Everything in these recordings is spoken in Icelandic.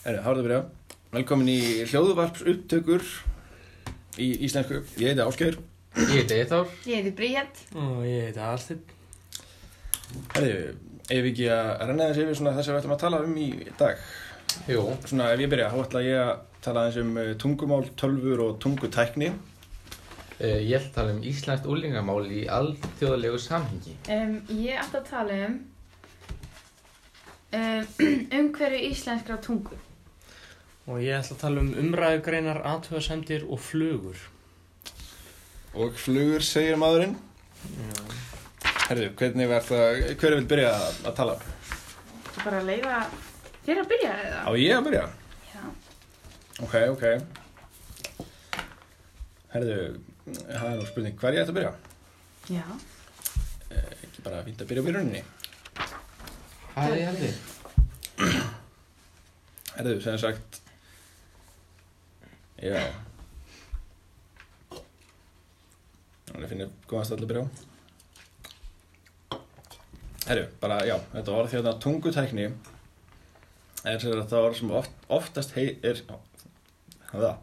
Erðu, hárið að byrja. Velkomin í hljóðvarps upptökur í íslensku. Ég heiti Ásgeir. Ég heiti Eithár. Ég heiti Bríett. Og ég heiti Alþinn. Erðu, ef við ekki að renna þess yfir svona það sem við ætlum að tala um í dag. Jú. Svona ef ég byrja, þá ætla ég að tala aðeins um eh, tungumál, tölfur og tungutækni. Uh, ég ætla að tala um Íslands úlingamál í alþjóðlegu samhengi. Um, ég ætla að tala um um, umhverju íslenskra tungu. Og ég ætla að tala um umræðugreinar, aðtöðasemdir og flugur. Og flugur segir maðurinn. Herðu, hvernig verð það, hver vil byrja að, að tala? Þú bara að leifa þér að byrja eða? Á ég að byrja? Já. Ok, ok. Herðu, það er nú spurning, hver ég ætti að byrja? Já. Eh, Ekki bara fínt að byrja á byrjuninni. Það er ég heldur. Herðu, sem sagt Já. Þannig að finna góðan stall að byrja á Herðu, bara, já, þetta orð hérna tungutækni er sem sagt það orð sem oft, oftast hei, er það?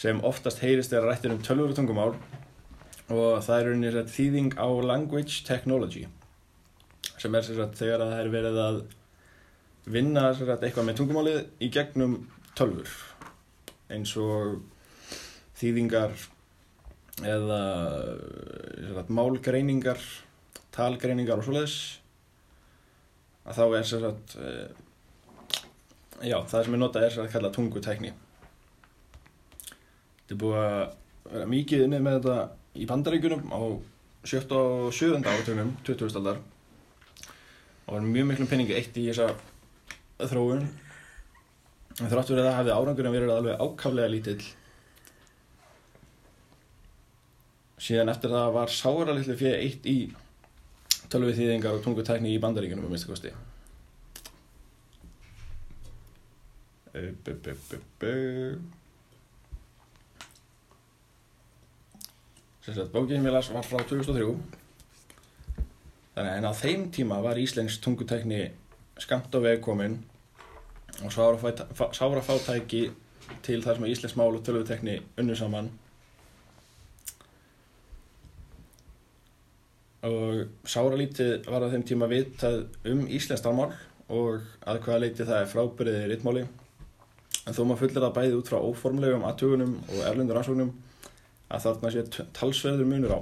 Sem oftast heyrist er rættir um tölvur og tungumál og það er sagt þýðing á language technology sem er sem sagt þegar að það er verið að vinna sem sagt, eitthvað með tungumálið í gegnum tölfur eins og þýðingar eða sagt, málgreiningar talgreiningar og svoleiðis að þá er sem sagt e, já, það sem er notað er sem sagt kallað tungutækni þetta er búið að vera mikið inni með þetta í bandaríkunum á 7. og 7. áratunum 20. aldar og var mjög miklum penningi eitt í þessa þróun en þrátt verið að það hafði árangurinn verið alveg ákaflega lítill síðan eftir það var sára litlu fyrir eitt í tölvið þýðingar og tungutækni í bandaríkunum um minnstu kosti. Bu, bu, bu, bu, bu. sem mér las var frá 2003 þannig en á þeim tíma var Íslensk tungutækni skamt á veg komin og sára fátæki til þar sem að Íslensk mál og tölvutekni unnu saman. Og sára lítið var á þeim tíma vitað um Íslensk mál og að hvaða leiti það er frábæriði rittmáli en þó maður fullir það bæði út frá óformlegum aðtugunum og erlendur ansóknum að þarna sé talsverður munur á.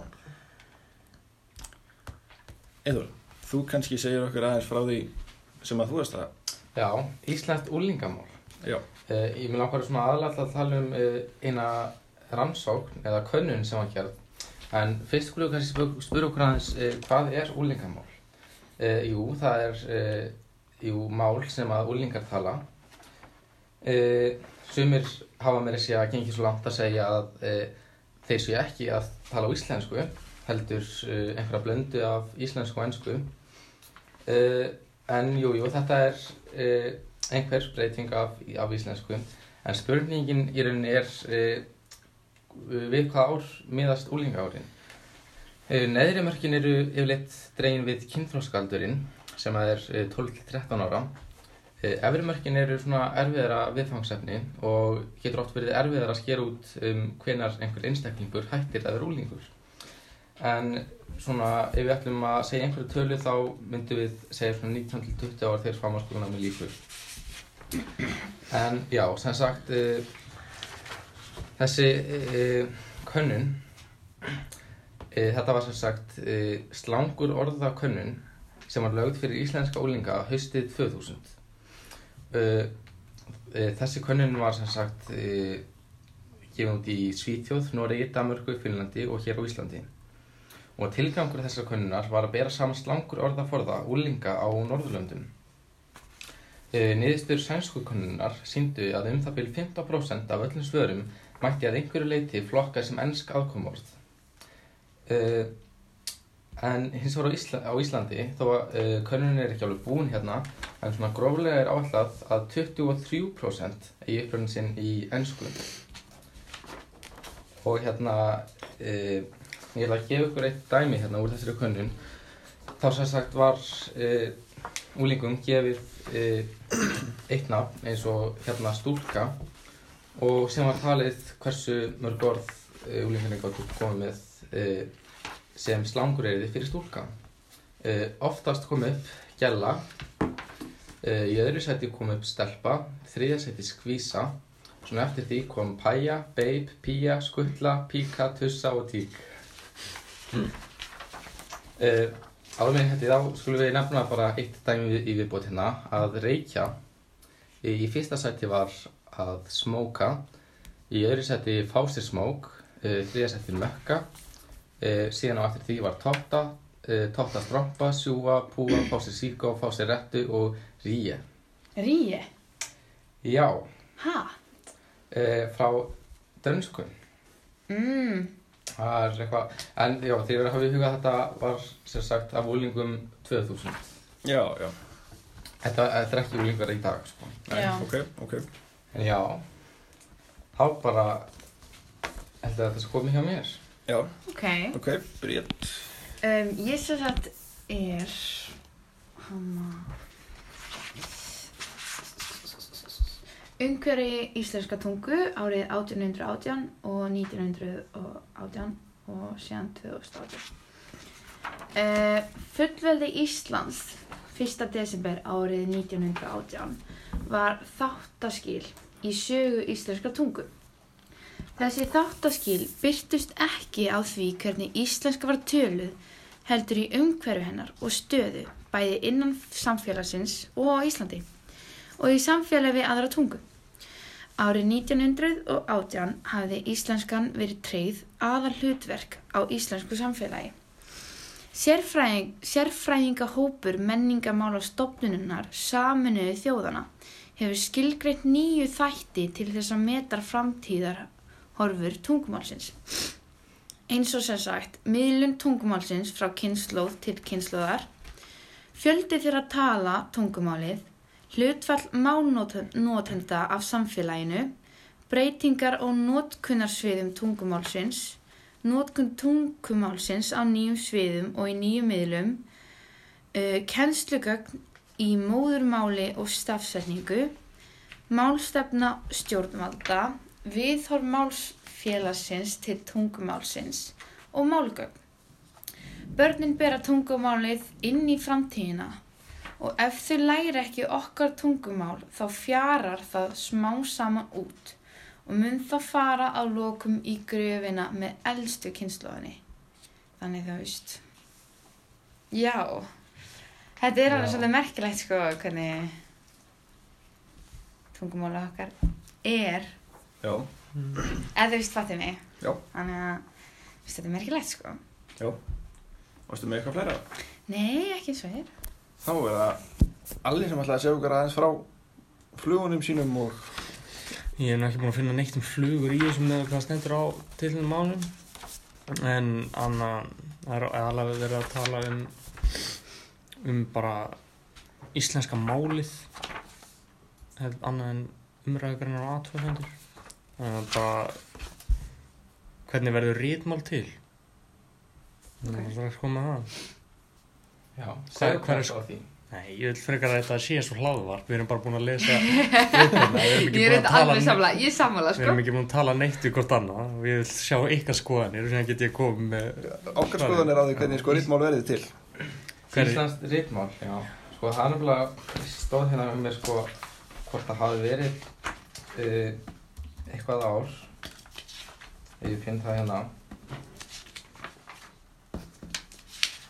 Eður, þú kannski segir okkur aðeins frá því sem að þú veist það Já, Íslands úlingamál. Já, Uh, ég vil ákvæða svona aðlægt að tala um uh, eina rannsókn eða könnun sem var gerð. En fyrst skulum við kannski spyrja spyr okkur aðeins uh, hvað er úlingamál? Jú, það er jú, mál sem að úlingar tala. Sumir hafa meira sér að gengi svo langt að segja að þeir séu ekki að tala á íslensku, heldur einhverja blöndu af íslensku og ennsku. En jú, jú, þetta er uh, einhver breyting af, af íslensku. En spurningin í rauninni er uh, við hvað ár miðast úlingaárin. Uh, neðri mörkin eru yfirleitt dregin við kynþróskaldurinn sem er uh, 12-13 ára. Efri mörkin eru svona erfiðara viðfangsefni og getur oft verið erfiðara að skera út um hvenar einhver einstaklingur hættir að vera úlingur. En svona ef við ætlum að segja einhverju tölu þá myndum við segja svona 19-20 ára þegar framhalskólan með líkur. En já, sem sagt uh, þessi uh, könnun uh, þetta var sem sagt slangur orða könnun sem var lögð fyrir íslenska ólinga haustið 2000 uh, uh, Þessi könnun var sem sagt út í Svíþjóð, Noregi, Danmörku, Finnlandi og hér á Íslandi og tilgangur þessar könnunar var að bera saman slangur orðaforða úlinga á Norðurlöndum. E, Niðurstur sænsku könnunar síndu að um það byrj 15% af öllum svörum mætti að einhverju leiti flokka sem ennsk aðkomorð. E, en hins vegar á, Ísla, á Íslandi, þó að e, könnunin er ekki alveg búin hérna, en svona gróflega er áallad að 23% eigi uppröndin sinn í ennsku. Og hérna... E, ég ætla að gefa ykkur eitt dæmi hérna úr þessari könnun þá sem sagt var e, úlingum gefið uh, eitt nafn eins og hérna stúlka og sem var talið hversu mörg orð uh, úlingarnir gáttu komið með uh, sem slangureyriði fyrir stúlka. Uh, oftast kom upp gælla, uh, í öðru sæti kom upp stelpa, þriðja sæti skvísa, svona eftir því kom pæja, beib, pía, skuttla, píka, tussa og tík. Uh, áður með þetta þá skulum við nefna bara eitt dæmi í viðbót hérna að reykja. Í, í fyrsta sæti var að smóka, í öðru sæti fá sér smók, uh, þriðja sæti mökka, uh, síðan á eftir því var totta, uh, totta strompa, sjúa, púa, fá sér síkó, fá sér rettu og ríi. Ríi? Já, uh, frá dönsku. Mm. Það er eitthvað, en já, þegar við hafum í huga að þetta var sem sagt af úlingum 2000. Já, já, Þetta, er ekki úlingar í dag, sko. Já. ok, ok En já, þá bara held að þetta sé komið hjá mér. Já, Ok. ok, byrjað Um, ég sem sagt er hana Umhverfi íslenska tungu árið 1818 og 1918 og síðan 2018. Uh, fullveldi Íslands 1. desember árið 1918 var þáttaskil í sögu íslenska tungu. Þessi þáttaskil byrtust ekki á því hvernig íslenska var töluð heldur í umhverfi hennar og stöðu bæði innan samfélagsins og á Íslandi og í samfélagi við aðra tungu. Árið 1918 hafði íslenskan verið treyð aðal hlutverk á íslensku samfélagi. Sérfræðing, sérfræðingahópur menningamála stopnununnar saminuðu þjóðana hefur skilgreitt nýju þætti til þess að meta framtíðar horfur tungumálsins. Eins og sem sagt, miðlun tungumálsins frá kynnslóð til kynnslóðar, fjöldi þeirra tala tungumálið, hlutfall málnotenda af samfélaginu, breytingar og notkunnarsviðum tungumálsins, notkun tungumálsins á nýjum sviðum og í nýjum miðlum, uh, kennslugögn í móðurmáli og stafsetningu, málstefna stjórnvalda, viðhorf málsfélagsins til tungumálsins og málgögn. Börnin bera tungumálið inn í framtíðina og ef þau læri ekki okkar tungumál þá fjarar það smá saman út og mun þá fara á lokum í gröfina með eldstu kynnslóðinni. Þannig þú veist. Já, þetta er alveg Já. svolítið merkilegt sko hvernig tungumála okkar er, Já, eða þú veist fatið mig. Já. Þannig að þetta er merkilegt sko. já Varstu með eitthvað fleira? Nei, ekki eins og þér. Þá er það allir sem ætlaði að segja okkur aðeins frá flugunum sínum og Ég hef nú ekki búin að finna neitt um flugur í þessum með hvað stendur á tilnum málum en anna það er alveg verið að tala um um bara íslenska málið annað en umræðugreinar og aðtöðsendur þannig að bara hvernig verður rítmál til? Þannig að það er komið að það Já, segðu hver er hvað á því. Nei, ég vil frekar að þetta sé svo hlaðvarp við erum bara búin að lesa viðtalið, við erum ekki Ég er búin að tala alveg samla, ég sammála Við sko. erum ekki búin að tala neitt við hvort annað og við vil sjá ykkar skoðanir og síðan get ég komið með okkar skoðan er á því hvernig sko rítmál verði til Íslands ritmál, já. Sko það er nefnilega stóð hérna með mér sko hvort það hafi verið uh, eitthvað ár. Ég finn það hérna.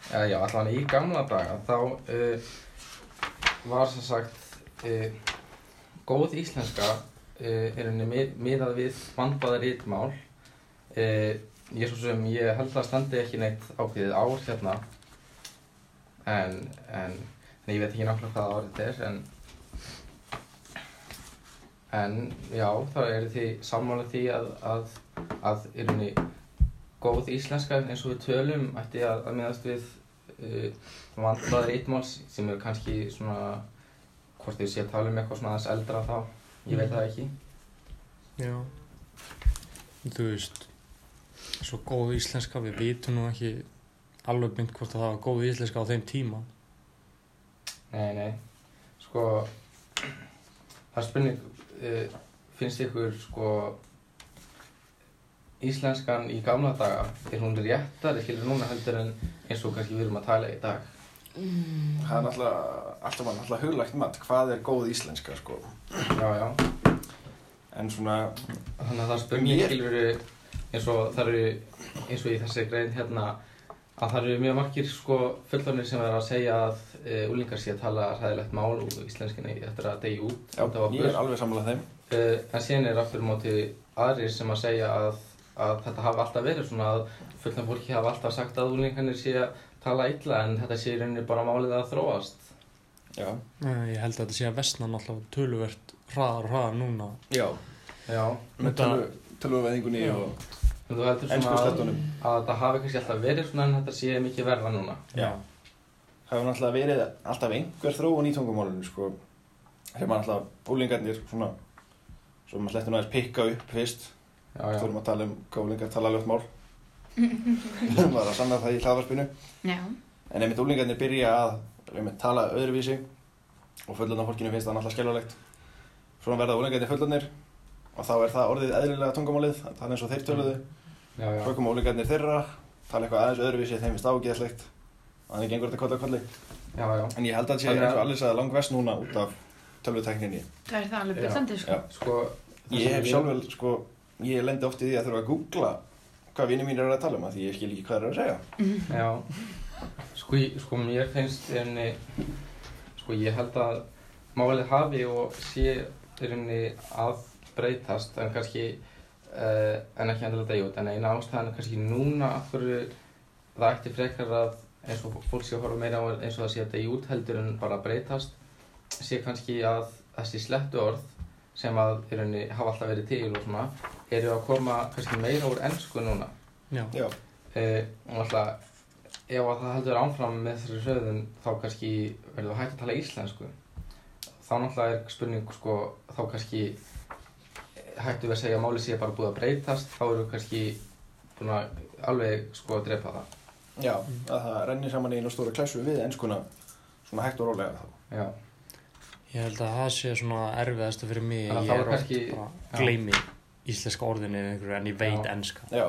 Já, já, allavega í gamla daga þá uh, var sem sagt uh, góð íslenska uh, er henni mið, miðað við vandaða ritmál. Uh, ég svo sem ég held að standi ekki neitt ákveðið ár hérna en, en, en ég veit ekki nákvæmlega hvaða árið þetta er en en já, þá er því sammála því að að, að í rauninni góð íslenska eins og við tölum ætti að, að miðast við uh, vandaðar ítmáls sem eru kannski svona hvort þau sé að tala um eitthvað svona aðeins eldra þá ég veit það ekki. Já. Þú veist svo góð íslenska, við vitum nú ekki alveg mynd hvort að það var góð íslenska á þeim tíma. Nei, nei, Sko, það er spurning, uh, finnst ykkur sko íslenskan í gamla daga, er hún réttari skilur núna heldur en eins og kannski við erum að tala í dag? Það er náttúrulega, alltaf var náttúrulega huglægt mat, hvað er góð íslenska, sko. Já, já. En svona, Þannig að það spurning Mér- skilur eins og það eru, eins og í þessi grein hérna, að það eru mjög margir sko fullornir sem er að segja að uh, úlingar sé að tala hræðilegt mál úr íslenskinni eftir að degi út já, ég er alveg sammála þeim. Uh, en síðan er aftur móti aðrir sem að segja að, að þetta hafi alltaf verið svona að fullorn fólki hafi alltaf sagt að úlingarnir sé að tala illa en þetta sé í rauninni bara málið að þróast. Já. Nei, Ég held að þetta sé að vestna náttúrulega töluvert hraðar og hraðar núna. Já. Já, Með Já. og en þú heldur ennsku svona að, að þetta hafi kannski alltaf verið svona en þetta sé mikið verða núna. Já. Það hefur náttúrulega verið alltaf einhver þróun í tungumálunum, sko. Þegar maður alltaf úlingarnir, svona, svo maður slettur náttúrulega pikka upp fyrst. Já, Þú erum að tala um hvað úlingar tala ljótt mál. Það var að sanna það í hlaðvarpinu. Já. En einmitt úlingarnir byrja að einmitt, tala öðruvísi og fullorðna fólkinu finnst það náttúrulega skjálfalegt. Svona verða úlingarnir fullorðnir og þá er það orðið eðlilega tungumálið, það er eins og þeir töluðu. Já, já. Svo koma úlingarnir þeirra, tala eitthvað aðeins öðruvísi, þeim finnst ágeðslegt. Þannig gengur þetta. Já, já. En ég held að það sé eins og er sko. Já. Sko, Ég hef við- sjálfur, sko, ég lendi oft í því að þurfa að googla hvað vinið mín eru að tala um að því ég skil ekki hvað þeir eru að segja. Já, sko, sko mér finnst rauninni, sko ég held að málið hafi og sé rauninni að breytast en kannski, uh, en ekki endilega degi út, en eina ástæðan er kannski núna af hverju það ætti frekar að eins og fólk sé að horfa meira á eins og það sé að degi út heldur en bara breytast, sé kannski að þessi slettu orð sem að rauninni hafa alltaf verið til og svona, eru að koma kannski meira úr ennsku núna. Já. Já, Uh, og alltaf, ef að það heldur áfram með þessari sögðun þá kannski verður það hægt að tala íslensku. Þá náttúrulega er spurning, sko, þá kannski hættu við að segja að málið sé bara búið að breytast, þá eru kannski búin að alveg, sko, að drepa það. já, að það rennir saman í einu stóra klessu við ennskuna svona hægt og rólega þá. Já, Ég held að það sé svona erfiðast fyrir mig. Að Ég þá er oft bara gleymi íslenska orðinu en ég veit. Já,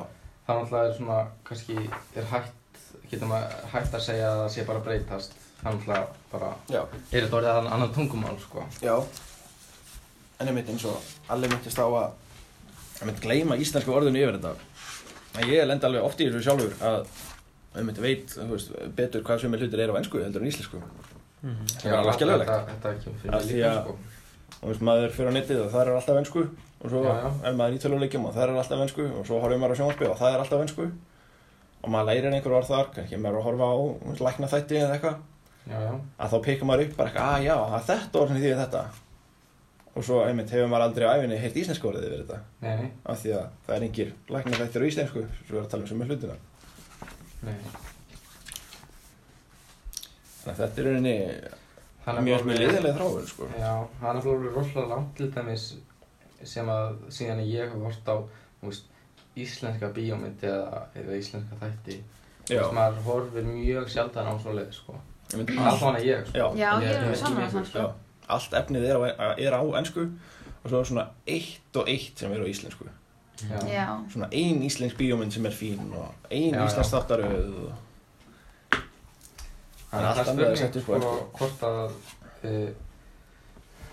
það er svona, kannski er hægt, getum að hægt að segja að það sé bara að breytast. Það náttúrulega bara, já, er þetta orðið að annan tungumál, sko. já. En ég myndi eins og allir myndist á að ég myndi gleyma íslensku orðinu yfir þetta. En ég lendi alveg oft í þessu sjálfur að ég myndi veit, veist, betur hvað sem hlutir eru á ennsku heldur en íslensku. Mhm. Það er alveg skelfilegt. Þetta, þetta kemur fyrir líka, að- sko. og veist, maður fyrir á netið og það er alltaf ennsku og svo Já, já. er maður í töluleikjum og það er alltaf ennsku og svo horfum maður á sjónvarpið og það er alltaf ennsku og maður lærir einhver orð þar, kannski maður er að horfa á lækna þætti eða eitthvað Já, já. að þá pikkur maður upp bara eitthvað, að já, það er þetta orð sem þýðir þetta og svo einmitt hefur maður aldrei á æfinni heyrt íslensku orðið yfir þetta Nei, af því að það er engir lækna þættir á íslensku svo er að tala um sem er hlutina nei. þannig að þetta er er mjög mjög liðilega þráður sko. Já, það er sem að síðan ég hef hort á veist, íslenska bíómynd eða, eða íslenska þætti Þú já, veist, maður horfir mjög sjaldan á svo leið sko. myndi Allan að ég sko. já, Já, ég er saman að það, sko. allt efnið er á, er á ennsku og svo er svona eitt og eitt sem er á íslensku Já. Já. svona ein íslensk bíómynd sem er fín og ein íslensk þáttaröð og... Þannig allt að það er er sett spurning upp á sko, hvort að uh,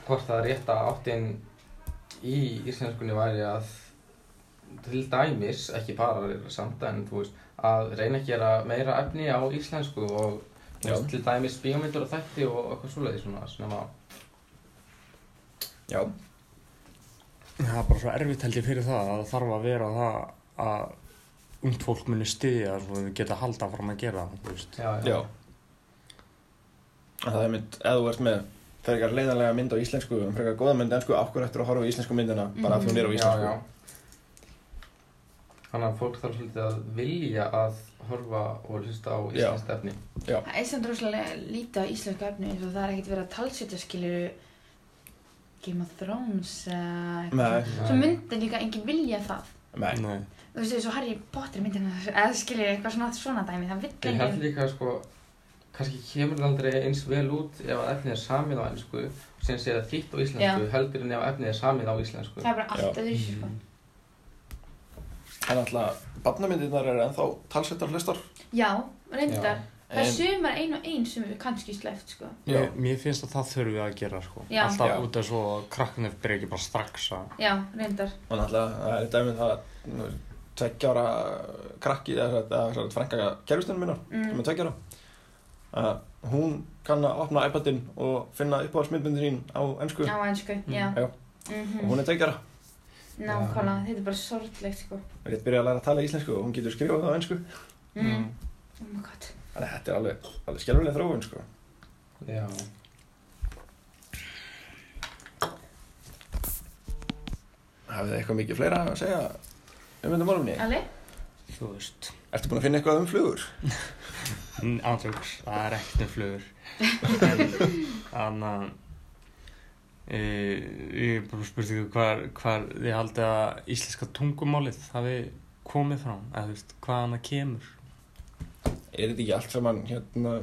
hvort að rétta áttin í íslenskunni væri að til dæmis, ekki bara samt en þú veist, að reyna að gera meira efni á íslensku og Já. veist, til dæmis bíómyndur og þætti og eitthvað svoleiði svona sem að já, Það er bara svo erfitt held ég fyrir það að það þarf að vera það að ungt fólk muni styðja svo við geta halda fram að gera það, já, já. Að það er mynd, ef þú ert með frekar leiðanlega mynd á íslensku og frekar góða mynd á ennsku, hverju eftir að horfa á íslensku myndina bara af því hún er á já, íslensku já. Þannig að fólk þarf svolítið að vilja að horfa og hlusta á Já. íslenskt efni. Það er samt rosalega lítið á íslensku efni eins og það er ekkert verið að talsetja skilur Game of Thrones eða eitthvað. Svo myndi líka enginn vilja það. nei, Nei. Þú veist, eins og Harry Potter myndina, eða skilur eitthvað svona, svona dæmi, það held enginn. Kannski kemur það aldrei eins vel út ef að efnið er samið á ennsku síðan sé það þýtt á íslensku heldur en ef efnið er samið á íslensku. Það er bara allt öðru sko. En alltaf, barnamyndirnar eru ennþá talsettar hlustar. Já, reyndar. Það er En- sumar ein og ein sem við kannski sleppt sko. Já. Mér, finnst að það þurfum við að gera sko. Já. Alltaf Já. út af svo að krakkarnir byrja ekki bara strax að Já, reyndar. Og náttúrulega, það er dæmið það nú, tveggja ára krakki eða eða svo frænka kerfistunum minna sem Mm. er tveggja að hún kann að opna iPadin og finna uppáhaldsmyndmyndir sín á ennsku Á ennsku, já. Já. Mhm. og hún er tveggja ára Nákvæmlega, þetta er bara sorglegt sko. og rétt byrja að læra að tala íslensku og hún getur skrifað það á ennsku Mm. Oh my god. þannig að þetta er alveg, alveg skelfileg þróun sko. Já. hafið þið eitthvað mikið fleira að segja um þetta málumni? Ali? þú veist Ertu búin að finna eitthvað um flugur? Ántjóks, það er ekkert um flugur. En þannig að e, ég er bara spurt ykkur hvar, hvar þið haldið að íslenska tungumálið hafi komið frá eða þú veist, hvaðan það kemur. Er þetta ekki allt saman hérna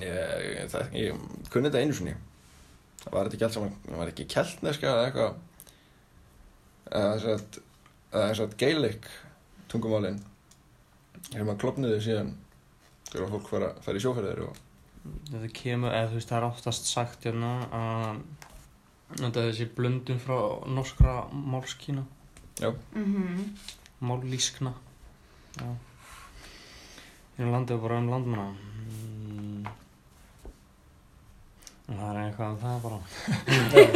ég, það, ég kunni þetta einu sinni. Var þetta ekki allt saman var ekki keltneska eða eitthvað? Eða þess að eða þess að Gaelic tungumálin þegar maður klopniði síðan þegar fólk fara, fara í sjóferðir og þetta kemur, eða þú veist, það er oftast sagt hérna að þetta er þessi blöndun frá norskra málskína Mhm. mállískna já hérna landið er bara um landmanna mm. og það er eitthvað um það bara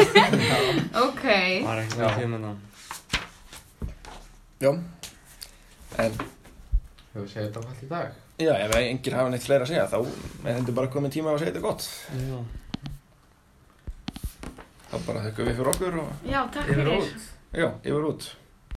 Ok. það er eitthvað Já. að kemur það já en Hefur segið þetta á allt í dag? já, ef enginn hafa neitt fleira að segja þá er þetta bara komin tíma að segja þetta gott já þá bara þekkum við fyrir okkur og Já, takk Yfir fyrir. út. já, yfir út